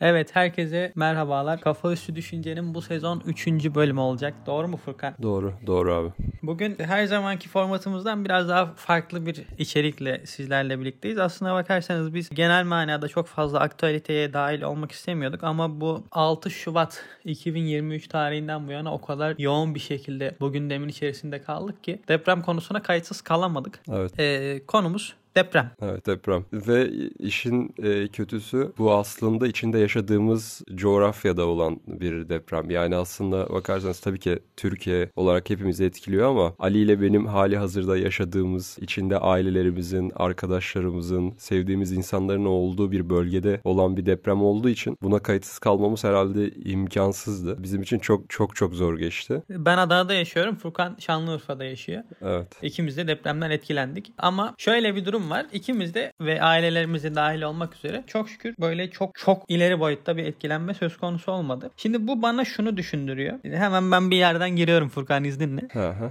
Evet herkese merhabalar. Kafa Üstü Düşünce'nin bu sezon 3. bölümü olacak. Doğru mu Furkan? Doğru, doğru abi. Bugün her zamanki formatımızdan biraz daha farklı bir içerikle sizlerle birlikteyiz. Aslına bakarsanız biz genel manada çok fazla aktüaliteye dahil olmak istemiyorduk ama bu 6 Şubat 2023 tarihinden bu yana o kadar yoğun bir şekilde bu gündemin içerisinde kaldık ki deprem konusuna kayıtsız kalamadık. Evet. Ee, konumuz Deprem. Evet deprem. Ve işin e, kötüsü bu aslında içinde yaşadığımız coğrafyada olan bir deprem. Yani aslında bakarsanız tabii ki Türkiye olarak hepimizi etkiliyor ama Ali ile benim hali hazırda yaşadığımız, içinde ailelerimizin, arkadaşlarımızın, sevdiğimiz insanların olduğu bir bölgede olan bir deprem olduğu için buna kayıtsız kalmamız herhalde imkansızdı. Bizim için çok çok çok zor geçti. Ben Adana'da yaşıyorum. Furkan Şanlıurfa'da yaşıyor. Evet. İkimiz de depremden etkilendik. Ama şöyle bir durum var. İkimiz de ve ailelerimiz de dahil olmak üzere çok şükür böyle çok çok ileri boyutta bir etkilenme söz konusu olmadı. Şimdi bu bana şunu düşündürüyor. Hemen ben bir yerden giriyorum Furkan izninle.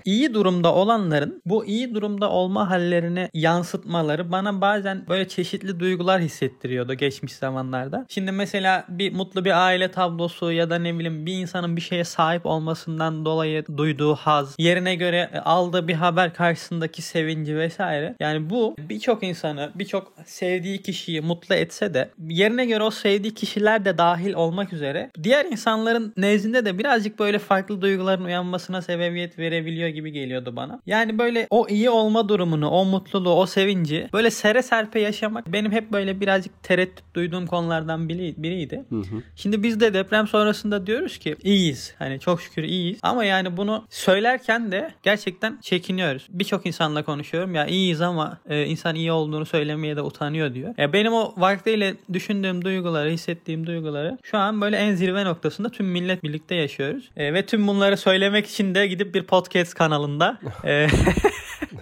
İyi durumda olanların bu iyi durumda olma hallerini yansıtmaları bana bazen böyle çeşitli duygular hissettiriyordu geçmiş zamanlarda. Şimdi mesela bir mutlu bir aile tablosu ya da ne bileyim bir insanın bir şeye sahip olmasından dolayı duyduğu haz, yerine göre aldığı bir haber karşısındaki sevinci vesaire. Yani bu birçok insanı, birçok sevdiği kişiyi mutlu etse de yerine göre o sevdiği kişiler de dahil olmak üzere diğer insanların nezdinde de birazcık böyle farklı duyguların uyanmasına sebebiyet verebiliyor gibi geliyordu bana. Yani böyle o iyi olma durumunu, o mutluluğu, o sevinci böyle sere serpe yaşamak benim hep böyle birazcık tereddüt duyduğum konulardan biri, biriydi. Hı hı. Şimdi biz de deprem sonrasında diyoruz ki iyiyiz. Hani çok şükür iyiyiz. Ama yani bunu söylerken de gerçekten çekiniyoruz. Birçok insanla konuşuyorum ya iyiyiz ama e, insan iyi olduğunu söylemeye de utanıyor diyor. Ya benim o vaktiyle düşündüğüm duyguları, hissettiğim duyguları şu an böyle en zirve noktasında tüm millet birlikte yaşıyoruz. E, ve tüm bunları söylemek için de gidip bir podcast kanalında e,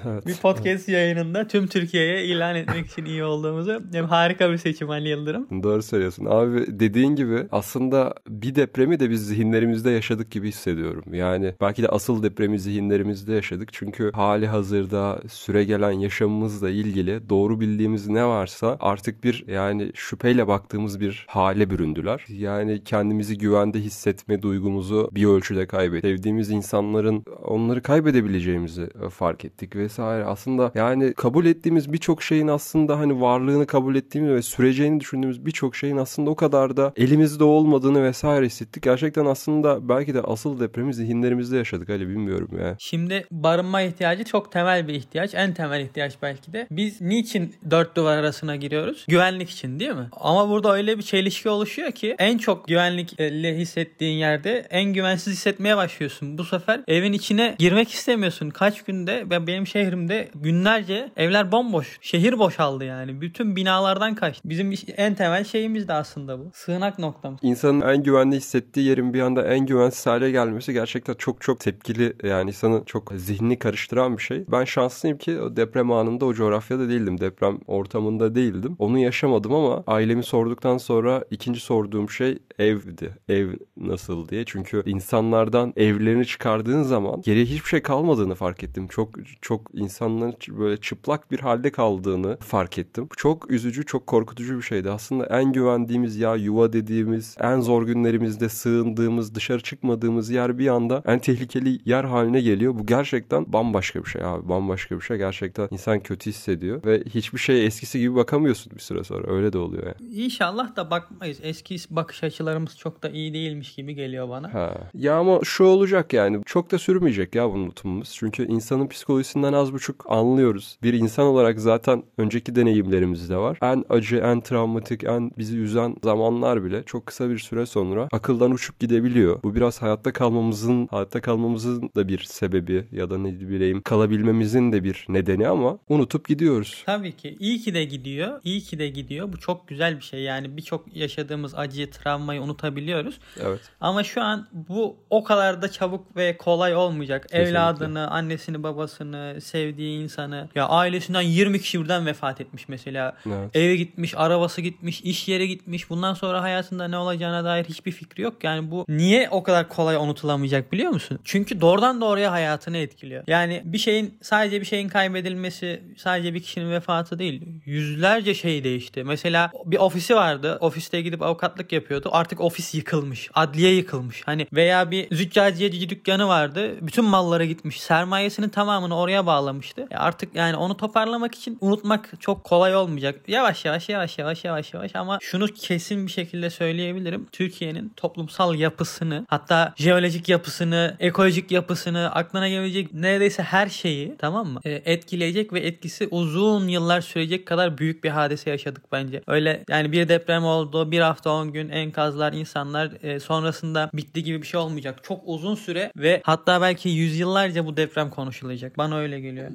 Evet. bir podcast yayınında tüm Türkiye'ye ilan etmek için iyi olduğumuzu hem harika bir seçim Ali Yıldırım. Doğru söylüyorsun. Abi dediğin gibi aslında bir depremi de biz zihinlerimizde yaşadık gibi hissediyorum. Yani belki de asıl depremi zihinlerimizde yaşadık. Çünkü hali hazırda süre gelen yaşamımızla ilgili doğru bildiğimiz ne varsa artık bir yani şüpheyle baktığımız bir hale büründüler. Yani kendimizi güvende hissetme duygumuzu bir ölçüde kaybettik. Sevdiğimiz insanların onları kaybedebileceğimizi fark ettik vesaire. Aslında yani kabul ettiğimiz birçok şeyin aslında hani varlığını kabul ettiğimiz ve süreceğini düşündüğümüz birçok şeyin aslında o kadar da elimizde olmadığını vesaire hissettik. Gerçekten aslında belki de asıl depremi zihinlerimizde yaşadık Ali bilmiyorum ya. Şimdi barınma ihtiyacı çok temel bir ihtiyaç. En temel ihtiyaç belki de. Biz niçin dört duvar arasına giriyoruz? Güvenlik için değil mi? Ama burada öyle bir çelişki oluşuyor ki en çok güvenlikle hissettiğin yerde en güvensiz hissetmeye başlıyorsun. Bu sefer evin içine girmek istemiyorsun. Kaç günde ve benim şehrimde günlerce evler bomboş. Şehir boşaldı yani. Bütün binalardan kaçtı. Bizim en temel şeyimiz de aslında bu. Sığınak noktamız. İnsanın en güvenli hissettiği yerin bir anda en güvensiz hale gelmesi gerçekten çok çok tepkili yani insanın çok zihnini karıştıran bir şey. Ben şanslıyım ki o deprem anında o coğrafyada değildim. Deprem ortamında değildim. Onu yaşamadım ama ailemi sorduktan sonra ikinci sorduğum şey evdi. Ev nasıl diye. Çünkü insanlardan evlerini çıkardığın zaman geriye hiçbir şey kalmadığını fark ettim. Çok çok insanların böyle çıplak bir halde kaldığını fark ettim. Çok üzücü, çok korkutucu bir şeydi. Aslında en güvendiğimiz ya yuva dediğimiz, en zor günlerimizde sığındığımız, dışarı çıkmadığımız yer bir anda en tehlikeli yer haline geliyor. Bu gerçekten bambaşka bir şey abi. Bambaşka bir şey. Gerçekten insan kötü hissediyor ve hiçbir şeye eskisi gibi bakamıyorsun bir süre sonra. Öyle de oluyor yani. İnşallah da bakmayız. Eski bakış açılarımız çok da iyi değilmiş gibi geliyor bana. Ha. Ya ama şu olacak yani. Çok da sürmeyecek ya bu unutumumuz. Çünkü insanın psikolojisinden az buçuk anlıyoruz. Bir insan olarak zaten önceki deneyimlerimiz de var. En acı, en travmatik, en bizi üzen zamanlar bile çok kısa bir süre sonra akıldan uçup gidebiliyor. Bu biraz hayatta kalmamızın, hayatta kalmamızın da bir sebebi ya da ne bileyim kalabilmemizin de bir nedeni ama unutup gidiyoruz. Tabii ki. İyi ki de gidiyor. İyi ki de gidiyor. Bu çok güzel bir şey. Yani birçok yaşadığımız acıyı, travmayı unutabiliyoruz. Evet. Ama şu an bu o kadar da çabuk ve kolay olmayacak. Kesinlikle. Evladını, annesini, babasını, sevdiği insanı ya ailesinden 20 kişi birden vefat etmiş mesela. Evet. Eve gitmiş, arabası gitmiş, iş yere gitmiş. Bundan sonra hayatında ne olacağına dair hiçbir fikri yok. Yani bu niye o kadar kolay unutulamayacak biliyor musun? Çünkü doğrudan doğruya hayatını etkiliyor. Yani bir şeyin sadece bir şeyin kaybedilmesi, sadece bir kişinin vefatı değil. Yüzlerce şey değişti. Mesela bir ofisi vardı. Ofiste gidip avukatlık yapıyordu. Artık ofis yıkılmış. Adliye yıkılmış. Hani veya bir züccaciyeci dükkanı vardı. Bütün mallara gitmiş. Sermayesinin tamamını oraya bağlamıştı. E artık yani onu toparlamak için unutmak çok kolay olmayacak. Yavaş yavaş yavaş yavaş yavaş yavaş ama şunu kesin bir şekilde söyleyebilirim. Türkiye'nin toplumsal yapısını hatta jeolojik yapısını, ekolojik yapısını, aklına gelecek neredeyse her şeyi tamam mı? E, etkileyecek ve etkisi uzun yıllar sürecek kadar büyük bir hadise yaşadık bence. Öyle yani bir deprem oldu, bir hafta 10 gün enkazlar, insanlar e, sonrasında bitti gibi bir şey olmayacak. Çok uzun süre ve hatta belki yüzyıllarca bu deprem konuşulacak. Bana öyle geliyor.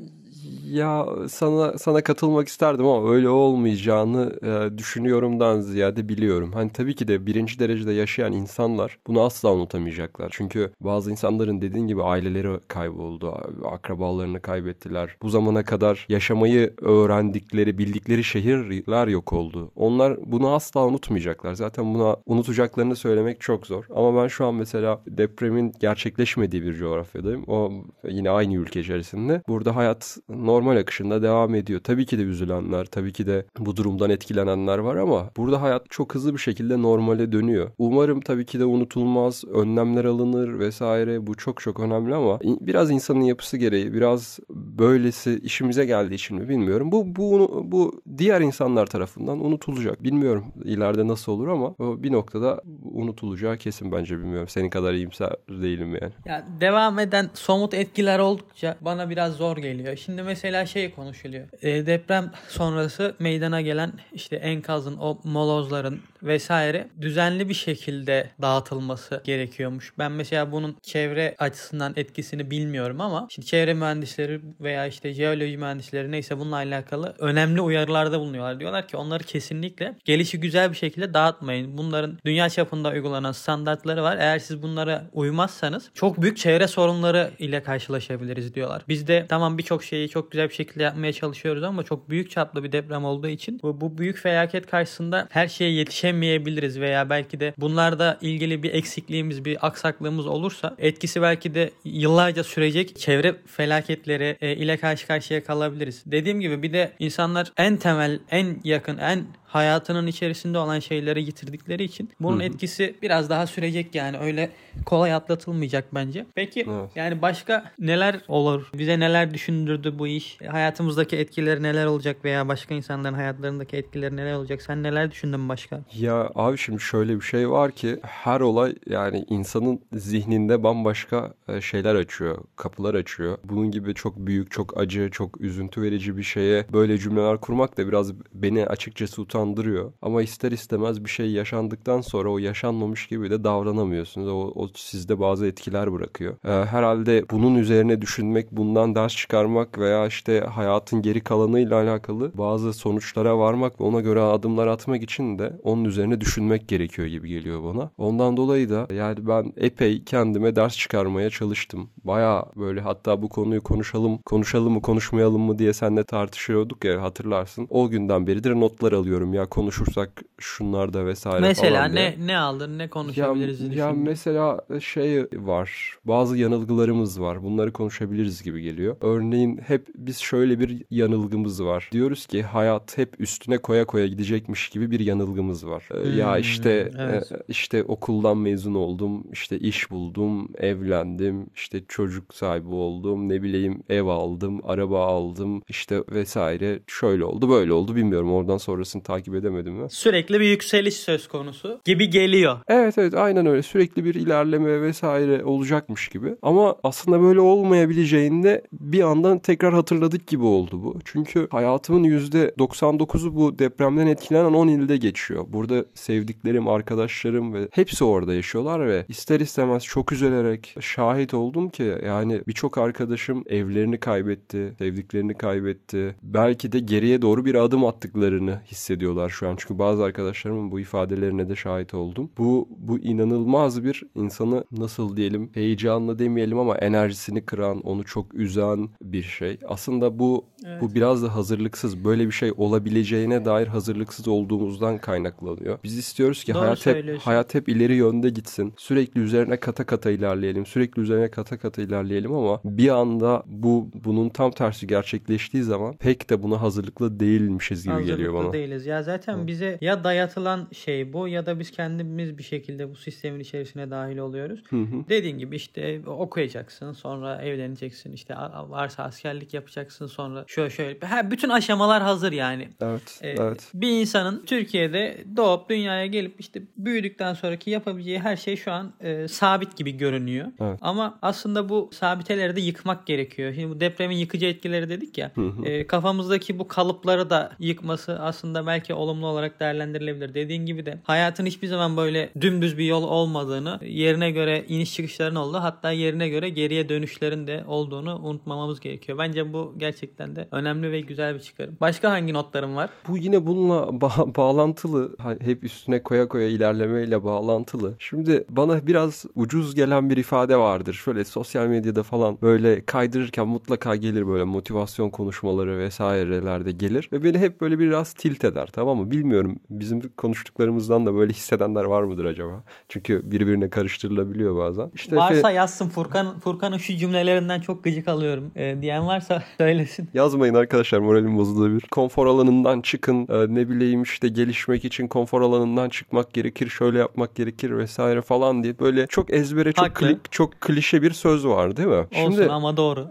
Ya sana sana katılmak isterdim ama öyle olmayacağını e, düşünüyorumdan ziyade biliyorum. Hani tabii ki de birinci derecede yaşayan insanlar bunu asla unutamayacaklar. Çünkü bazı insanların dediğin gibi aileleri kayboldu, akrabalarını kaybettiler. Bu zamana kadar yaşamayı öğrendikleri, bildikleri şehirler yok oldu. Onlar bunu asla unutmayacaklar. Zaten buna unutacaklarını söylemek çok zor. Ama ben şu an mesela depremin gerçekleşmediği bir coğrafyadayım. O yine aynı ülke içerisinde. Burada hayat normal akışında devam ediyor. Tabii ki de üzülenler, tabii ki de bu durumdan etkilenenler var ama burada hayat çok hızlı bir şekilde normale dönüyor. Umarım tabii ki de unutulmaz, önlemler alınır vesaire. Bu çok çok önemli ama biraz insanın yapısı gereği, biraz böylesi işimize geldiği için mi bilmiyorum. Bu bu bu diğer insanlar tarafından unutulacak. Bilmiyorum ileride nasıl olur ama bir noktada unutulacağı kesin bence bilmiyorum. Senin kadar iyimser değilim yani. Ya devam eden somut etkiler oldukça bana biraz zor geliyor. Şimdi mesela şey konuşuluyor. E, deprem sonrası meydana gelen işte enkazın, o molozların vesaire düzenli bir şekilde dağıtılması gerekiyormuş. Ben mesela bunun çevre açısından etkisini bilmiyorum ama şimdi çevre mühendisleri veya işte jeoloji mühendisleri neyse bununla alakalı önemli uyarılarda bulunuyorlar. Diyorlar ki onları kesinlikle gelişi güzel bir şekilde dağıtmayın. Bunların dünya çapında uygulanan standartları var. Eğer siz bunlara uymazsanız çok büyük çevre sorunları ile karşılaşabiliriz diyorlar. Biz de tamam birçok şeyi çok güzel bir şekilde yapmaya çalışıyoruz ama çok büyük çaplı bir deprem olduğu için bu, bu büyük felaket karşısında her şeye yetişemeyebiliriz veya belki de bunlarda ilgili bir eksikliğimiz, bir aksaklığımız olursa etkisi belki de yıllarca sürecek çevre felaketleri e, ile karşı karşıya kalabiliriz. Dediğim gibi bir de insanlar en temel, en yakın, en hayatının içerisinde olan şeyleri yitirdikleri için bunun Hı-hı. etkisi biraz daha sürecek yani öyle kolay atlatılmayacak bence. Peki evet. yani başka neler olur? Bize neler düşündürdü bu iş? Hayatımızdaki etkileri neler olacak veya başka insanların hayatlarındaki etkileri neler olacak? Sen neler düşündün başka? Ya abi şimdi şöyle bir şey var ki her olay yani insanın zihninde bambaşka e, şeyler açıyor, kapılar açıyor. Bunun gibi çok büyük, çok acı, çok üzüntü verici bir şeye böyle cümleler kurmak da biraz beni açıkçası utan utandırıyor. Ama ister istemez bir şey yaşandıktan sonra o yaşanmamış gibi de davranamıyorsunuz. O, o sizde bazı etkiler bırakıyor. Ee, herhalde bunun üzerine düşünmek, bundan ders çıkarmak veya işte hayatın geri kalanıyla alakalı bazı sonuçlara varmak ve ona göre adımlar atmak için de onun üzerine düşünmek gerekiyor gibi geliyor bana. Ondan dolayı da yani ben epey kendime ders çıkarmaya çalıştım. Baya böyle hatta bu konuyu konuşalım, konuşalım mı konuşmayalım mı diye seninle tartışıyorduk ya hatırlarsın. O günden beridir notlar alıyorum ya konuşursak şunlar da vesaire mesela falan ne diye. ne aldın ne konuşabiliriz ya, ya mesela şey var bazı yanılgılarımız var bunları konuşabiliriz gibi geliyor. Örneğin hep biz şöyle bir yanılgımız var. Diyoruz ki hayat hep üstüne koya koya gidecekmiş gibi bir yanılgımız var. Hmm, ya işte e, evet. işte okuldan mezun oldum işte iş buldum evlendim işte çocuk sahibi oldum ne bileyim ev aldım araba aldım işte vesaire. Şöyle oldu böyle oldu bilmiyorum. Oradan sonrasını takip takip edemedim mi? Sürekli bir yükseliş söz konusu gibi geliyor. Evet evet aynen öyle. Sürekli bir ilerleme vesaire olacakmış gibi. Ama aslında böyle olmayabileceğini de bir yandan tekrar hatırladık gibi oldu bu. Çünkü hayatımın %99'u bu depremden etkilenen 10 ilde geçiyor. Burada sevdiklerim, arkadaşlarım ve hepsi orada yaşıyorlar ve ister istemez çok üzülerek şahit oldum ki yani birçok arkadaşım evlerini kaybetti, sevdiklerini kaybetti. Belki de geriye doğru bir adım attıklarını hissediyor hissediyorlar şu an. Çünkü bazı arkadaşlarımın bu ifadelerine de şahit oldum. Bu bu inanılmaz bir insanı nasıl diyelim heyecanla demeyelim ama enerjisini kıran, onu çok üzen bir şey. Aslında bu evet. bu biraz da hazırlıksız. Böyle bir şey olabileceğine dair hazırlıksız olduğumuzdan kaynaklanıyor. Biz istiyoruz ki Doğru hayat hep hayat hep ileri yönde gitsin. Sürekli üzerine kata kata ilerleyelim. Sürekli üzerine kata kata ilerleyelim ama bir anda bu bunun tam tersi gerçekleştiği zaman pek de buna hazırlıklı değilmişiz gibi hazırlıklı geliyor bana. değiliz. Ya zaten Hı. bize ya dayatılan şey bu ya da biz kendimiz bir şekilde bu sistemin içerisine dahil oluyoruz. Hı hı. Dediğin gibi işte okuyacaksın, sonra evleneceksin, işte varsa askerlik yapacaksın, sonra şöyle şöyle. Ha, bütün aşamalar hazır yani. Evet, ee, evet. Bir insanın Türkiye'de doğup dünyaya gelip işte büyüdükten sonraki yapabileceği her şey şu an e, sabit gibi görünüyor. Evet. Ama aslında bu sabiteleri de yıkmak gerekiyor. Şimdi bu depremin yıkıcı etkileri dedik ya. Hı hı. E, kafamızdaki bu kalıpları da yıkması aslında belki olumlu olarak değerlendirilebilir. Dediğin gibi de hayatın hiçbir zaman böyle dümdüz bir yol olmadığını, yerine göre iniş çıkışların oldu. Hatta yerine göre geriye dönüşlerin de olduğunu unutmamamız gerekiyor. Bence bu gerçekten de önemli ve güzel bir çıkarım. Başka hangi notlarım var? Bu yine bununla ba- bağlantılı. Hep üstüne koya koya ilerlemeyle bağlantılı. Şimdi bana biraz ucuz gelen bir ifade vardır. Şöyle sosyal medyada falan böyle kaydırırken mutlaka gelir böyle motivasyon konuşmaları vesairelerde gelir. Ve beni hep böyle biraz tilt eder tamam mı? Bilmiyorum bizim konuştuklarımızdan da böyle hissedenler var mıdır acaba? Çünkü birbirine karıştırılabiliyor bazen. İşte varsa yazsın Furkan Furkan'ın şu cümlelerinden çok gıcık alıyorum e, diyen varsa söylesin. Yazmayın arkadaşlar moralim bozulabilir. Konfor alanından çıkın e, ne bileyim işte gelişmek için konfor alanından çıkmak gerekir şöyle yapmak gerekir vesaire falan diye böyle çok ezbere çok kli, çok klişe bir söz var değil mi? Olsun Şimdi, ama doğru.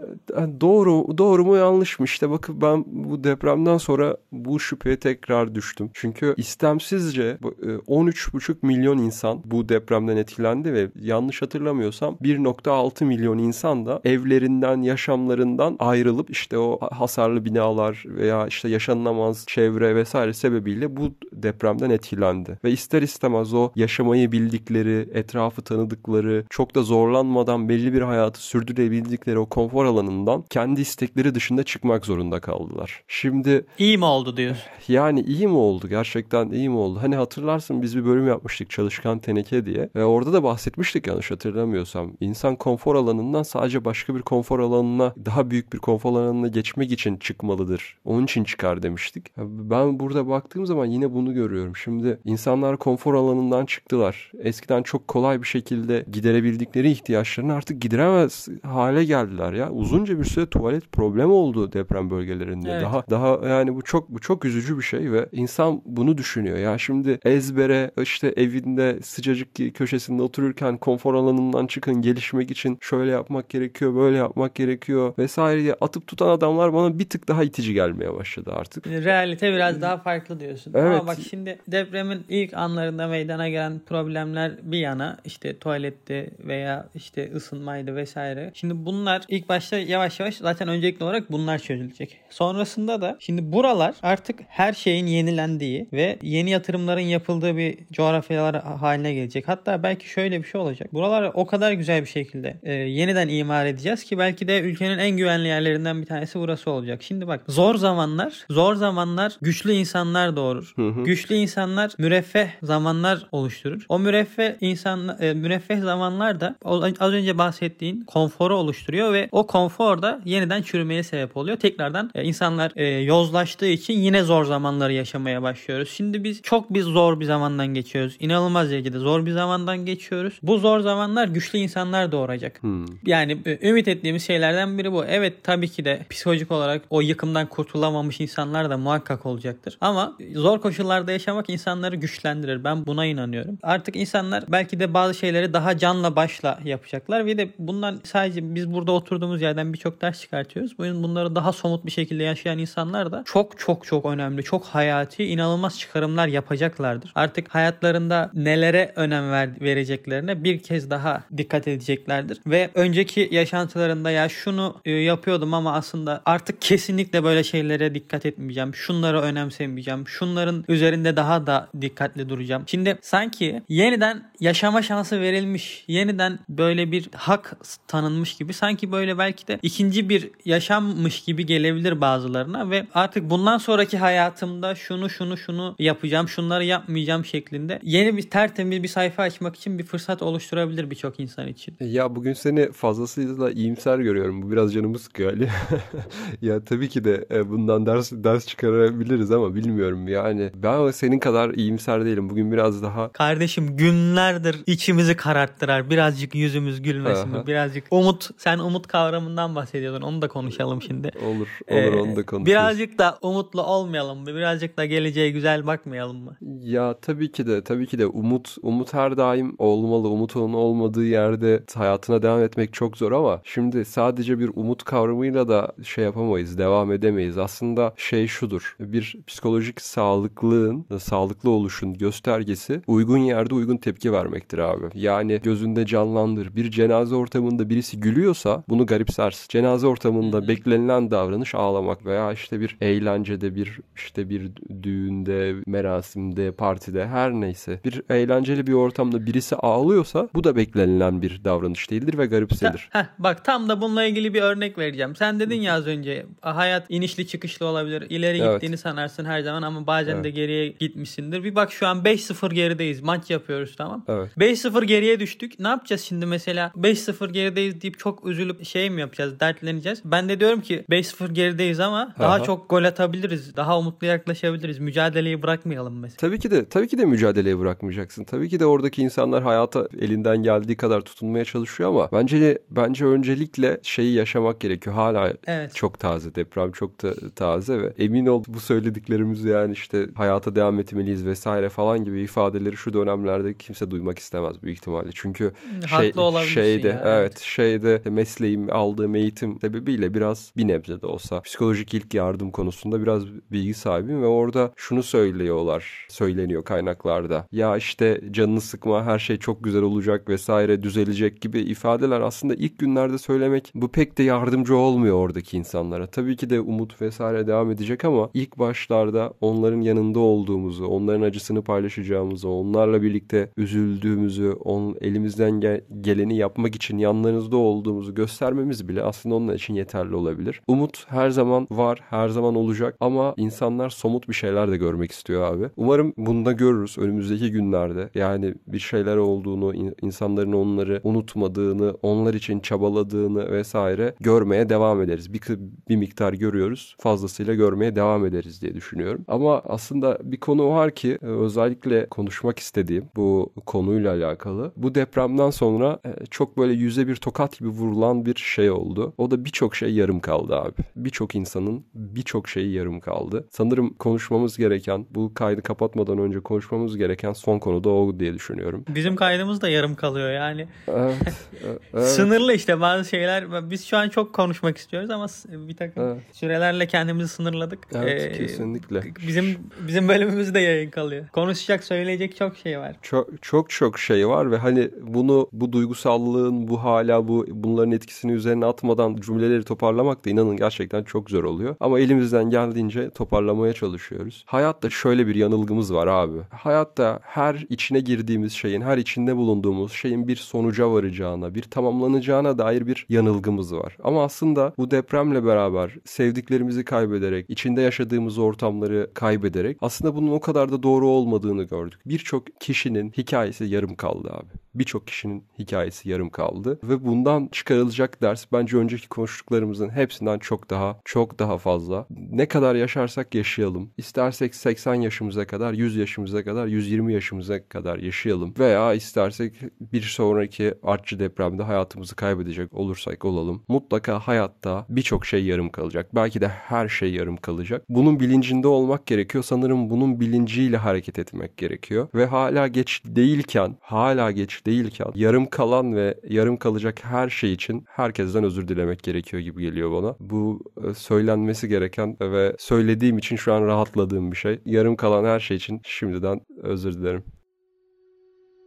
Doğru doğru mu yanlış mı işte bakın ben bu depremden sonra bu şüpheye tekrar düştüm. Çünkü istemsizce 13,5 e, milyon insan bu depremden etkilendi ve yanlış hatırlamıyorsam 1.6 milyon insan da evlerinden, yaşamlarından ayrılıp işte o hasarlı binalar veya işte yaşanılamaz çevre vesaire sebebiyle bu depremden etkilendi. Ve ister istemez o yaşamayı bildikleri, etrafı tanıdıkları, çok da zorlanmadan belli bir hayatı sürdürebildikleri o konfor alanından kendi istekleri dışında çıkmak zorunda kaldılar. Şimdi iyi mi oldu diyorsun? Yani iyi mi oldu? Gerçekten iyi mi oldu? Hani hatırlarsın biz bir bölüm yapmıştık Çalışkan Teneke diye ve orada da bahsetmiştik yanlış hatırlamıyorsam. İnsan konfor alanından sadece başka bir konfor alanına, daha büyük bir konfor alanına geçmek için çıkmalıdır. Onun için çıkar demiştik. Ben burada baktığım zaman yine bunu görüyorum. Şimdi insanlar konfor alanından çıktılar. Eskiden çok kolay bir şekilde giderebildikleri ihtiyaçlarını artık gideremez hale geldiler ya. Uzunca bir süre tuvalet problemi oldu deprem bölgelerinde. Evet. Daha daha yani bu çok bu çok üzücü bir şey ve insan bunu düşünüyor. Ya şimdi ezbere işte evinde sıcacık köşesinde otururken konfor alanından çıkın gelişmek için şöyle yapmak gerekiyor, böyle yapmak gerekiyor vesaire diye atıp tutan adamlar bana bir tık daha itici gelmeye başladı artık. Realite biraz daha farklı diyorsun. Evet. Ama bak şimdi depremin ilk anlarında meydana gelen problemler bir yana işte tuvalette veya işte ısınmaydı vesaire. Şimdi bunlar ilk başta yavaş yavaş zaten öncelikli olarak bunlar çözülecek. Sonrasında da şimdi buralar artık her şeyin yenilendiği ve yeni yatırımların yapıldığı bir coğrafyalar haline gelecek. Hatta belki şöyle bir şey olacak. Buralar o kadar güzel bir şekilde e, yeniden imar edeceğiz ki belki de ülkenin en güvenli yerlerinden bir tanesi burası olacak. Şimdi bak zor zamanlar, zor zamanlar güçlü insanlar doğurur. Hı hı. Güçlü insanlar müreffeh zamanlar oluşturur. O müreffeh insan e, müreffeh zamanlar da az önce bahsettiğin konforu oluşturuyor ve o konfor da yeniden çürümeye sebep oluyor. Tekrardan e, insanlar e, yozlaştığı için yine zor zamanları yaşamaya başlıyoruz. Şimdi biz çok biz zor bir zamandan geçiyoruz. İnanılmaz derecede zor bir zamandan geçiyoruz. Bu zor zamanlar güçlü insanlar doğuracak. Hmm. Yani ümit ettiğimiz şeylerden biri bu. Evet tabii ki de psikolojik olarak o yıkımdan kurtulamamış insanlar da muhakkak olacaktır. Ama zor koşullarda yaşamak insanları güçlendirir. Ben buna inanıyorum. Artık insanlar belki de bazı şeyleri daha canla başla yapacaklar ve de bundan sadece biz burada oturduğumuz yerden birçok ders çıkartıyoruz. Bunları daha somut bir şekilde yaşayan insanlar da çok çok çok önemli, çok hayati, inanılmaz çıkarımlar yapacaklardır. Artık hayatlarında nelere önem ver, vereceklerine bir kez daha dikkat edeceklerdir. Ve önceki yaşantılarında ya şunu e, yapıyordum ama aslında artık kesinlikle böyle şeylere dikkat etmeyeceğim. Şunları önemsemeyeceğim. Şunların üzerinde daha da dikkatli duracağım. Şimdi sanki yeniden yaşama şansı verilmiş, yeniden böyle bir hak tanınmış gibi sanki böyle belki de ikinci bir yaşammış gibi gelebilir bazılarına ve artık bundan sonraki hayatımda şu şunu şunu şunu yapacağım, şunları yapmayacağım şeklinde yeni bir tertemiz bir sayfa açmak için bir fırsat oluşturabilir birçok insan için. Ya bugün seni fazlasıyla iyimser görüyorum. Bu biraz canımı sıkıyor Ali. ya tabii ki de e, bundan ders ders çıkarabiliriz ama bilmiyorum yani. Ben senin kadar iyimser değilim. Bugün biraz daha Kardeşim günlerdir içimizi kararttırar. Birazcık yüzümüz gülmesin? Birazcık umut. Sen umut kavramından bahsediyordun. Onu da konuşalım şimdi. olur olur Ee, onu da konuşuruz. Birazcık da umutlu olmayalım? Birazcık da geleceğe güzel bakmayalım mı? Ya tabii ki de tabii ki de umut umut her daim olmalı. Umutun olmadığı yerde hayatına devam etmek çok zor ama şimdi sadece bir umut kavramıyla da şey yapamayız, devam edemeyiz. Aslında şey şudur. Bir psikolojik sağlıklığın, sağlıklı oluşun göstergesi uygun yerde uygun tepki vermektir abi. Yani gözünde canlandır. Bir cenaze ortamında birisi gülüyorsa bunu garipsersin. Cenaze ortamında beklenilen davranış ağlamak veya işte bir eğlencede bir işte bir düğünde, merasimde, partide her neyse bir eğlenceli bir ortamda birisi ağlıyorsa bu da beklenilen bir davranış değildir ve garipselir. Heh, bak tam da bununla ilgili bir örnek vereceğim. Sen dedin ya az önce hayat inişli çıkışlı olabilir. İleri Evet. gittiğini sanarsın her zaman ama bazen Evet. de geriye gitmişsindir. Bir bak şu an 5-0 gerideyiz. Maç yapıyoruz tamam. Evet. 5-0 geriye düştük. Ne yapacağız şimdi mesela? 5-0 gerideyiz deyip çok üzülüp şey mi yapacağız? Dertleneceğiz. Ben de diyorum ki 5-0 gerideyiz ama daha Aha. çok gol atabiliriz. Daha umutlu yaklaşabiliriz. Mücadeleyi bırakmayalım mesela. Tabii ki de tabii ki de mücadeleye bırakmayacaksın. Tabii ki de oradaki insanlar hayata elinden geldiği kadar tutunmaya çalışıyor ama bence bence öncelikle şeyi yaşamak gerekiyor. Hala Evet. çok taze deprem çok da taze ve emin ol bu söylediklerimiz yani işte hayata devam etmeliyiz vesaire falan gibi ifadeleri şu dönemlerde kimse duymak istemez büyük ihtimalle. Çünkü şey, Haklı olabilirsin şeyde ya, evet, evet. şeyde mesleğim aldığım eğitim sebebiyle biraz bir nebze de olsa psikolojik ilk yardım konusunda biraz bilgi sahibiyim ve orada şunu söylüyorlar söyleniyor kaynaklarda ya işte canını sıkma her şey çok güzel olacak vesaire düzelecek gibi ifadeler aslında ilk günlerde söylemek bu pek de yardımcı olmuyor oradaki insanlara. Tabii ki de umut vesaire devam edecek ama ilk başlarda onların yanında olduğumuzu, onların acısını paylaşacağımızı, onlarla birlikte üzüldüğümüzü, on, elimizden gel- geleni yapmak için yanlarınızda olduğumuzu göstermemiz bile aslında onlar için yeterli olabilir. Umut her zaman var, her zaman olacak ama insanlar somut bir şeyler de görmek istiyor abi. Umarım bunu da görürüz önümüzdeki günlerde. Yani bir şeyler olduğunu, in- insanların onları unutmadığını, onlar için çabaladığını vesaire görmeye devam ederiz. Bir, bir miktar görüyoruz, fazlasıyla görmeye devam ederiz diye düşünüyorum. Ama aslında bir konu var ki e, özellikle konuşmak istediğim bu konuyla alakalı. Bu depremden sonra e, çok böyle yüze bir tokat gibi vurulan bir şey oldu. O da birçok şey yarım kaldı abi. Birçok insanın birçok şeyi yarım kaldı. Sanırım konuşmamız gereken, bu kaydı kapatmadan önce konuşmamız gereken son konu da o diye düşünüyorum. Bizim kaydımız da yarım kalıyor yani. Evet, e, evet. Sınırlı işte bazı şeyler. Biz şu an çok konuşmak istiyoruz ama bir takım Evet. sürelerle kendimizi sınırladık. Evet, Ee, kesinlikle. Bizim bizim bölümümüz de yayın kalıyor. Konuşacak, söyleyecek çok şey var. Çok çok çok şey var ve hani bunu bu duygusallığın bu hala bu bunların etkisini üzerine atmadan cümleleri toparlamak da inanın gerçekten çok zor oluyor. Ama elimizden geldiğince toparlamaya çalışıyoruz. Hayatta şöyle bir yanılgımız var abi. Hayatta her içine girdiğimiz şeyin, her içinde bulunduğumuz şeyin bir sonuca varacağına, bir tamamlanacağına dair bir yanılgımız var. Ama aslında bu depremle beraber sevdiklerimizi kaybederek, içinde yaşadığımız ortamları kaybederek aslında bunun o kadar da doğru olmadığını gördük. Birçok kişinin hikayesi yarım kaldı abi. Birçok kişinin hikayesi yarım kaldı ve bundan çıkarılacak ders bence önceki konuştuklarımızın hepsinden çok daha çok daha fazla. Ne kadar yaşarsak yaşayalım. İstersek 80 yaşımıza kadar, 100 yaşımıza kadar, 120 yaşımıza kadar yaşayalım veya istersek bir sonraki artçı depremde hayatımızı kaybedecek olursak olalım. Mutlaka hayatta birçok şey yarım kalacak. Belki de her şey yarım kalacak. Bunun bilincinde olmak gerekiyor. Sanırım bunun bilinciyle hareket etmek gerekiyor. Ve hala geç değilken, hala geç değilken yarım kalan ve yarım kalacak her şey için herkesten özür dilemek gerekiyor gibi geliyor bana. Bu e, söylenmesi gereken ve söylediğim için şu an rahatladığım bir şey. Yarım kalan her şey için şimdiden özür dilerim.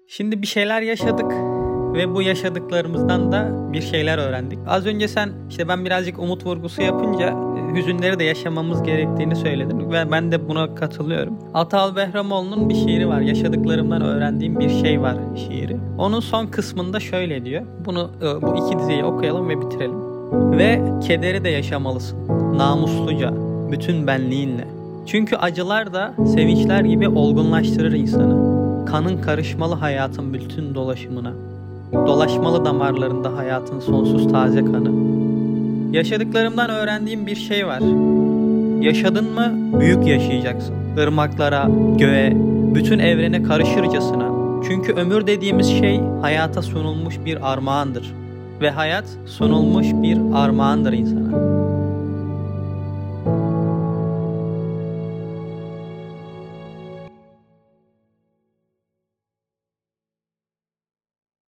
Şimdi bir şeyler yaşadık ve bu yaşadıklarımızdan da bir şeyler öğrendik. Az önce sen işte ben birazcık umut vurgusu yapınca e, hüzünleri de yaşamamız gerektiğini söyledin ve ben de buna katılıyorum. Atal Behramoğlu'nun bir şiiri var. Yaşadıklarımdan öğrendiğim bir şey var şiiri. Onun son kısmında şöyle diyor. Bunu e, bu iki dizeyi okuyalım ve bitirelim. Ve kederi de yaşamalısın. Namusluca, bütün benliğinle. Çünkü acılar da sevinçler gibi olgunlaştırır insanı. Kanın karışmalı hayatın bütün dolaşımına. Dolaşmalı damarlarında hayatın sonsuz taze kanı. Yaşadıklarımdan öğrendiğim bir şey var. Yaşadın mı büyük yaşayacaksın. Irmaklara, göğe, bütün evrene karışırcasına. Çünkü ömür dediğimiz şey hayata sunulmuş bir armağandır. Ve hayat sunulmuş bir armağandır insana.